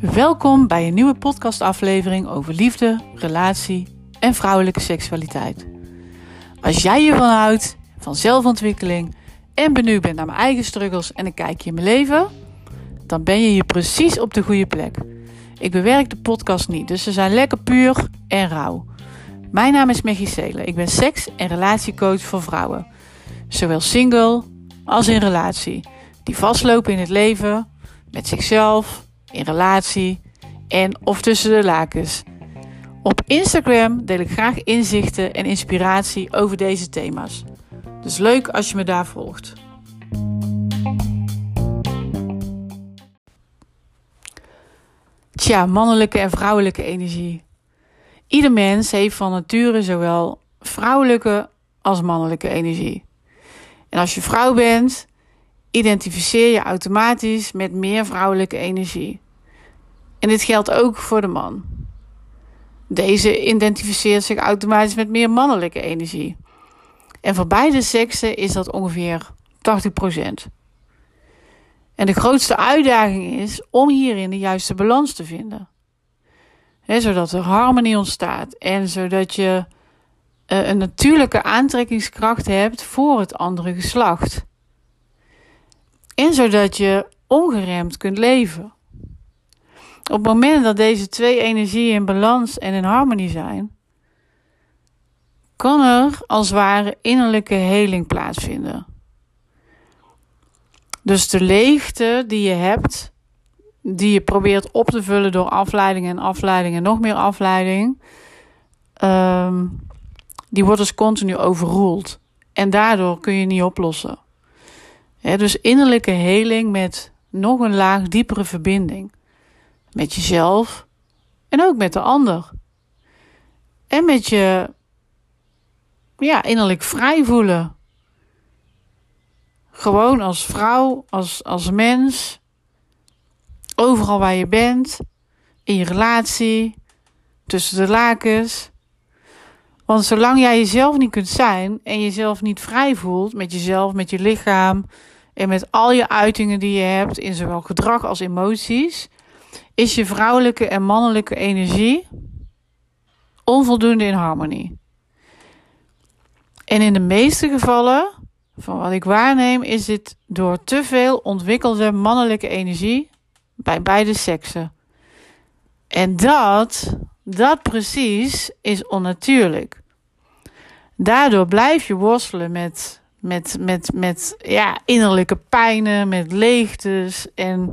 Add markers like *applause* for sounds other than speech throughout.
Welkom bij een nieuwe podcastaflevering over liefde, relatie en vrouwelijke seksualiteit. Als jij hiervan houdt, van zelfontwikkeling en benieuwd bent naar mijn eigen struggles en een kijkje in mijn leven, dan ben je hier precies op de goede plek. Ik bewerk de podcast niet, dus ze zijn lekker puur en rauw. Mijn naam is Maggie Seelen. Ik ben seks- en relatiecoach voor vrouwen. Zowel single als in relatie. Die vastlopen in het leven, met zichzelf, in relatie en of tussen de lakens. Op Instagram deel ik graag inzichten en inspiratie over deze thema's. Dus leuk als je me daar volgt. Tja, mannelijke en vrouwelijke energie. Ieder mens heeft van nature zowel vrouwelijke als mannelijke energie. En als je vrouw bent, identificeer je automatisch met meer vrouwelijke energie. En dit geldt ook voor de man. Deze identificeert zich automatisch met meer mannelijke energie. En voor beide seksen is dat ongeveer 80%. En de grootste uitdaging is om hierin de juiste balans te vinden. zodat er harmonie ontstaat en zodat je uh, een natuurlijke aantrekkingskracht hebt voor het andere geslacht. En zodat je ongeremd kunt leven. Op het moment dat deze twee energieën in balans en in harmonie zijn, kan er als ware innerlijke heling plaatsvinden. Dus de leegte die je hebt, die je probeert op te vullen door afleiding en afleiding en nog meer afleiding, um, die wordt dus continu overroeld. En daardoor kun je niet oplossen. Dus innerlijke heling met nog een laag diepere verbinding. Met jezelf en ook met de ander. En met je ja, innerlijk vrij voelen. Gewoon als vrouw, als, als mens. Overal waar je bent. In je relatie. Tussen de lakens. Want zolang jij jezelf niet kunt zijn en jezelf niet vrij voelt met jezelf, met je lichaam en met al je uitingen die je hebt in zowel gedrag als emoties, is je vrouwelijke en mannelijke energie onvoldoende in harmonie. En in de meeste gevallen, van wat ik waarneem, is dit door te veel ontwikkelde mannelijke energie bij beide seksen. En dat dat precies is onnatuurlijk. Daardoor blijf je worstelen met, met, met, met ja, innerlijke pijnen, met leegtes. En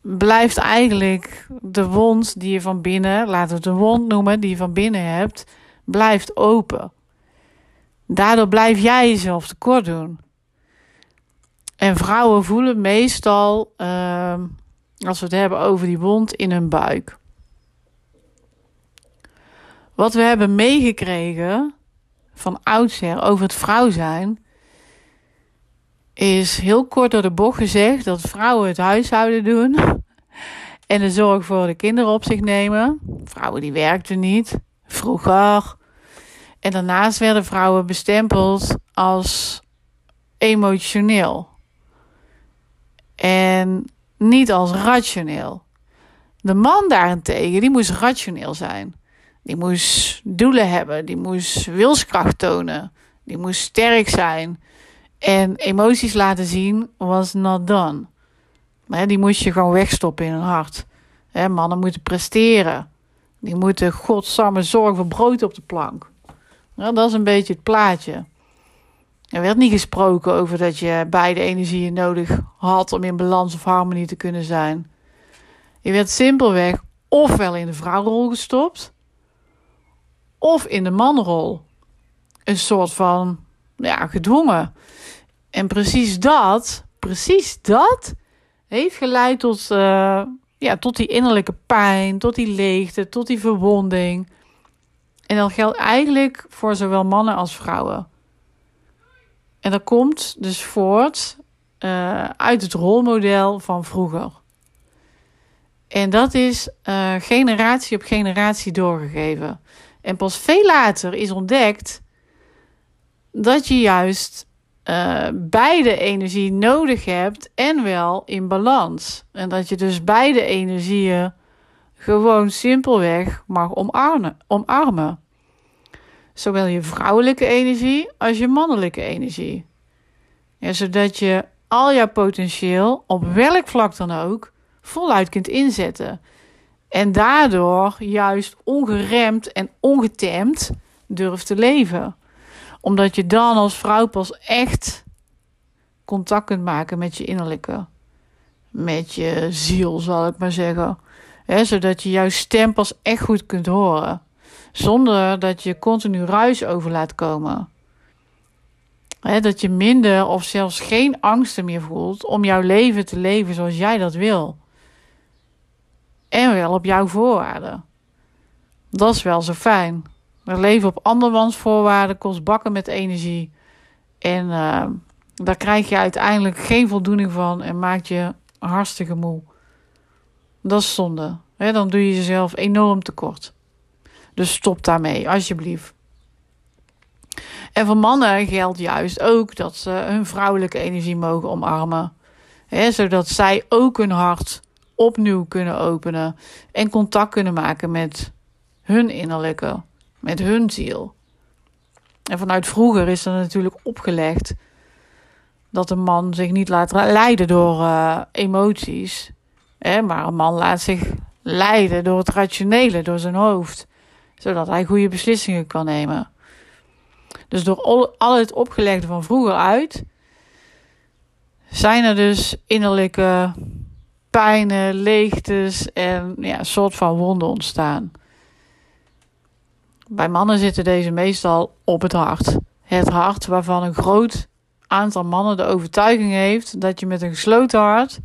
blijft eigenlijk de wond die je van binnen, laten we het een wond noemen, die je van binnen hebt, blijft open. Daardoor blijf jij jezelf tekort doen. En vrouwen voelen meestal, uh, als we het hebben over die wond in hun buik. Wat we hebben meegekregen van oudsher over het vrouw zijn, is heel kort door de bocht gezegd dat vrouwen het huishouden doen *laughs* en de zorg voor de kinderen op zich nemen. Vrouwen die werkten niet, vroeger. En daarnaast werden vrouwen bestempeld als emotioneel en niet als rationeel. De man daarentegen, die moest rationeel zijn. Die moest doelen hebben, die moest wilskracht tonen, die moest sterk zijn. En emoties laten zien was not done. Maar die moest je gewoon wegstoppen in hun hart. mannen moeten presteren. Die moeten godsamme zorgen voor brood op de plank. dat is een beetje het plaatje. Er werd niet gesproken over dat je beide energieën nodig had om in balans of harmonie te kunnen zijn. Je werd simpelweg ofwel in de vrouwenrol gestopt, of in de manrol. Een soort van, ja, gedwongen. En precies dat, precies dat heeft geleid tot, uh, ja, tot die innerlijke pijn, tot die leegte, tot die verwonding. En dat geldt eigenlijk voor zowel mannen als vrouwen. En dat komt dus voort uh, uit het rolmodel van vroeger. En dat is uh, generatie op generatie doorgegeven. En pas veel later is ontdekt dat je juist uh, beide energie nodig hebt en wel in balans. En dat je dus beide energieën gewoon simpelweg mag omarmen. omarmen. Zowel je vrouwelijke energie als je mannelijke energie. Ja, zodat je al jouw potentieel, op welk vlak dan ook, voluit kunt inzetten. En daardoor juist ongeremd en ongetemd durft te leven. Omdat je dan als vrouw pas echt contact kunt maken met je innerlijke. Met je ziel, zal ik maar zeggen. zodat je jouw stem pas echt goed kunt horen. Zonder dat je continu ruis over laat komen. dat je minder of zelfs geen angsten meer voelt om jouw leven te leven zoals jij dat wil. En wel op jouw voorwaarden. Dat is wel zo fijn. We leven op andermans voorwaarden kost bakken met energie. En uh, daar krijg je uiteindelijk geen voldoening van en maakt je hartstikke moe. Dat is zonde. dan doe je jezelf enorm tekort. Dus stop daarmee, alsjeblieft. En voor mannen geldt juist ook dat ze hun vrouwelijke energie mogen omarmen. zodat zij ook hun hart opnieuw kunnen openen en contact kunnen maken met hun innerlijke, met hun ziel. En vanuit vroeger is er natuurlijk opgelegd dat een man zich niet laat leiden door uh, emoties, hè, maar een man laat zich leiden door het rationele, door zijn hoofd, zodat hij goede beslissingen kan nemen. Dus door al het opgelegde van vroeger uit, zijn er dus innerlijke pijnen, leegtes en ja, een soort van wonden ontstaan. Bij mannen zitten deze meestal op het hart. Het hart waarvan een groot aantal mannen de overtuiging heeft dat je met een gesloten hart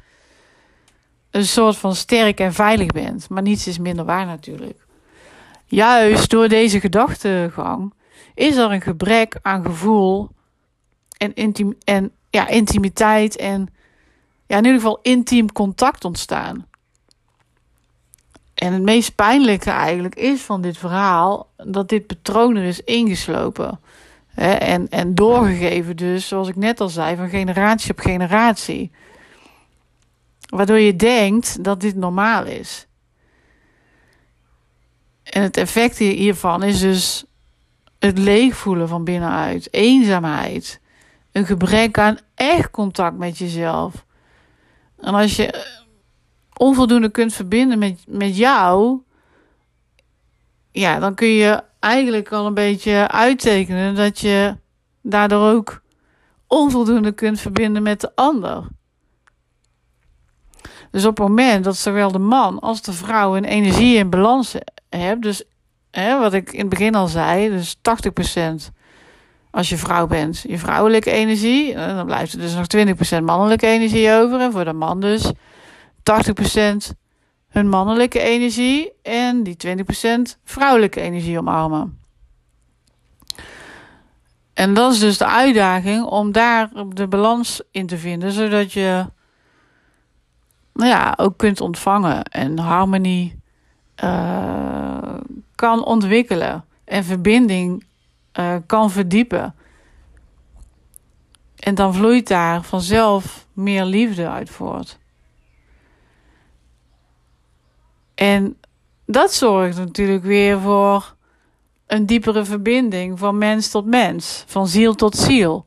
een soort van sterk en veilig bent. Maar niets is minder waar natuurlijk. Juist door deze gedachtegang is er een gebrek aan gevoel en, en ja, intimiteit en in ieder geval intiem contact ontstaan. En het meest pijnlijke eigenlijk is van dit verhaal dat dit patroon er is ingeslopen. Hè, en, en doorgegeven dus, zoals ik net al zei, van generatie op generatie. Waardoor je denkt dat dit normaal is. En het effect hiervan is dus het leegvoelen van binnenuit, eenzaamheid, een gebrek aan echt contact met jezelf. En als je eh, onvoldoende kunt verbinden met, met jou, ja, dan kun je eigenlijk al een beetje uittekenen dat je daardoor ook onvoldoende kunt verbinden met de ander. Dus op het moment dat zowel de man als de vrouw een energie in balans hebben, dus hè, wat ik in het begin al zei, dus 80% als je vrouw bent, je vrouwelijke energie. Eh, dan blijft er dus nog 20% mannelijke energie over. En voor de man dus 80% hun mannelijke energie. En die 20% vrouwelijke energie omarmen. En dat is dus de uitdaging om daar de balans in te vinden. Zodat je nou ja, ook kunt ontvangen en harmonie uh, kan ontwikkelen. En verbinding uh, kan verdiepen. En dan vloeit daar vanzelf meer liefde uit voort. En dat zorgt natuurlijk weer voor een diepere verbinding van mens tot mens, van ziel tot ziel.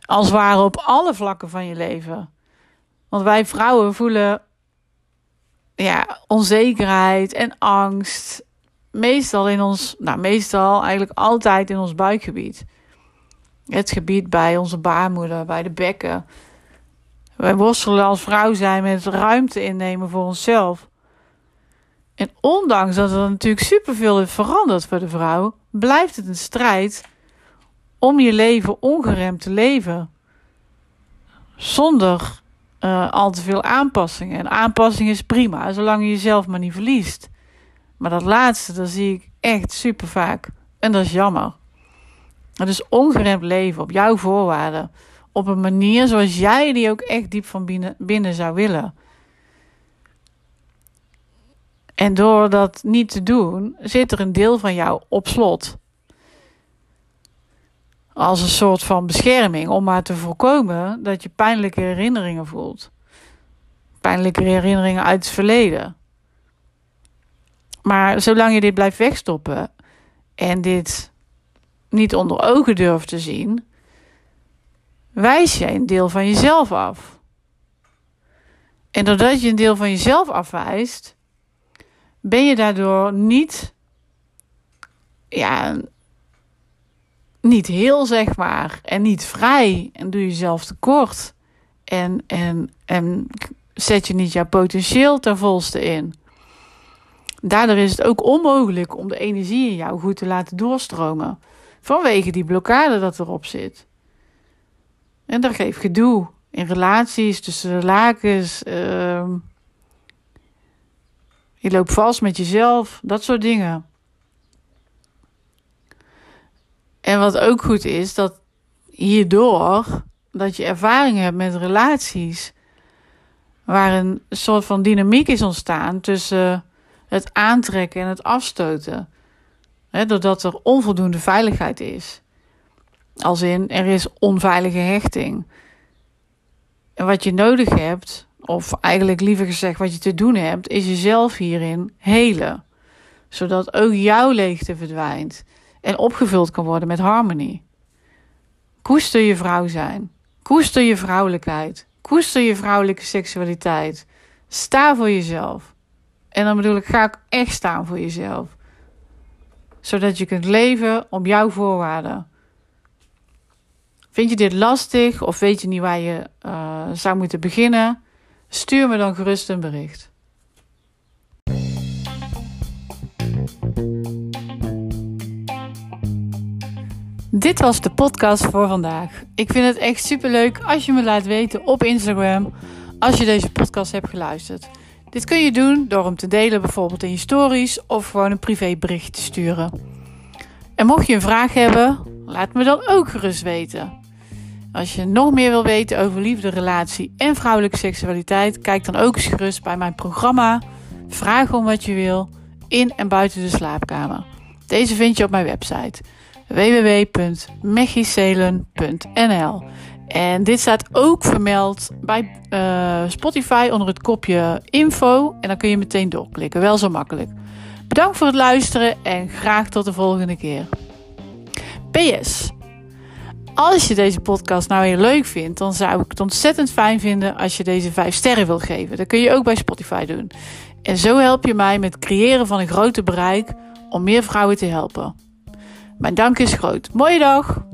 Als het ware op alle vlakken van je leven. Want wij vrouwen voelen ja, onzekerheid en angst meestal in ons, nou meestal eigenlijk altijd in ons buikgebied. Het gebied bij onze baarmoeder, bij de bekken. Wij worstelen als vrouw zijn met ruimte innemen voor onszelf. En ondanks dat er natuurlijk superveel veranderd voor de vrouw, blijft het een strijd om je leven ongeremd te leven. Zonder uh, al te veel aanpassingen. En aanpassing is prima, zolang je jezelf maar niet verliest. Maar dat laatste, dat zie ik echt super vaak. En dat is jammer. Het is ongeremd leven op jouw voorwaarden. Op een manier zoals jij die ook echt diep van binnen, binnen zou willen. En door dat niet te doen, zit er een deel van jou op slot. als een soort van bescherming om maar te voorkomen dat je pijnlijke herinneringen voelt. Pijnlijke herinneringen uit het verleden. Maar zolang je dit blijft wegstoppen en dit niet onder ogen durft te zien, wijs je een deel van jezelf af. En doordat je een deel van jezelf afwijst, ben je daardoor niet, ja, niet heel, zeg maar, en niet vrij. En doe jezelf tekort. En, en, en zet je niet jouw potentieel ten volste in. Daardoor is het ook onmogelijk om de energie in jou goed te laten doorstromen. Vanwege die blokkade dat erop zit. En dat geeft gedoe in relaties, tussen de lakens. Uh, je loopt vast met jezelf, dat soort dingen. En wat ook goed is, dat hierdoor dat je ervaring hebt met relaties, waar een soort van dynamiek is ontstaan tussen het aantrekken en het afstoten. Doordat er onvoldoende veiligheid is. Als in, er is onveilige hechting. En wat je nodig hebt, of eigenlijk liever gezegd wat je te doen hebt, is jezelf hierin helen. Zodat ook jouw leegte verdwijnt en opgevuld kan worden met harmonie. Koester je vrouw zijn. Koester je vrouwelijkheid. Koester je vrouwelijke seksualiteit. Sta voor jezelf. En dan bedoel ik, ga ik echt staan voor jezelf. Zodat je kunt leven op jouw voorwaarden. Vind je dit lastig of weet je niet waar je uh, zou moeten beginnen? Stuur me dan gerust een bericht. Dit was de podcast voor vandaag. Ik vind het echt superleuk als je me laat weten op Instagram als je deze podcast hebt geluisterd. Dit kun je doen door hem te delen bijvoorbeeld in je stories of gewoon een privébericht te sturen. En mocht je een vraag hebben, laat me dan ook gerust weten. Als je nog meer wil weten over liefde, relatie en vrouwelijke seksualiteit, kijk dan ook eens gerust bij mijn programma Vraag om wat je wil in en buiten de slaapkamer. Deze vind je op mijn website www.mechiselen.nl. En dit staat ook vermeld bij uh, Spotify onder het kopje info. En dan kun je meteen doorklikken. Wel zo makkelijk. Bedankt voor het luisteren en graag tot de volgende keer. PS. Als je deze podcast nou heel leuk vindt, dan zou ik het ontzettend fijn vinden als je deze 5 sterren wil geven. Dat kun je ook bij Spotify doen. En zo help je mij met het creëren van een groter bereik om meer vrouwen te helpen. Mijn dank is groot. Mooie dag!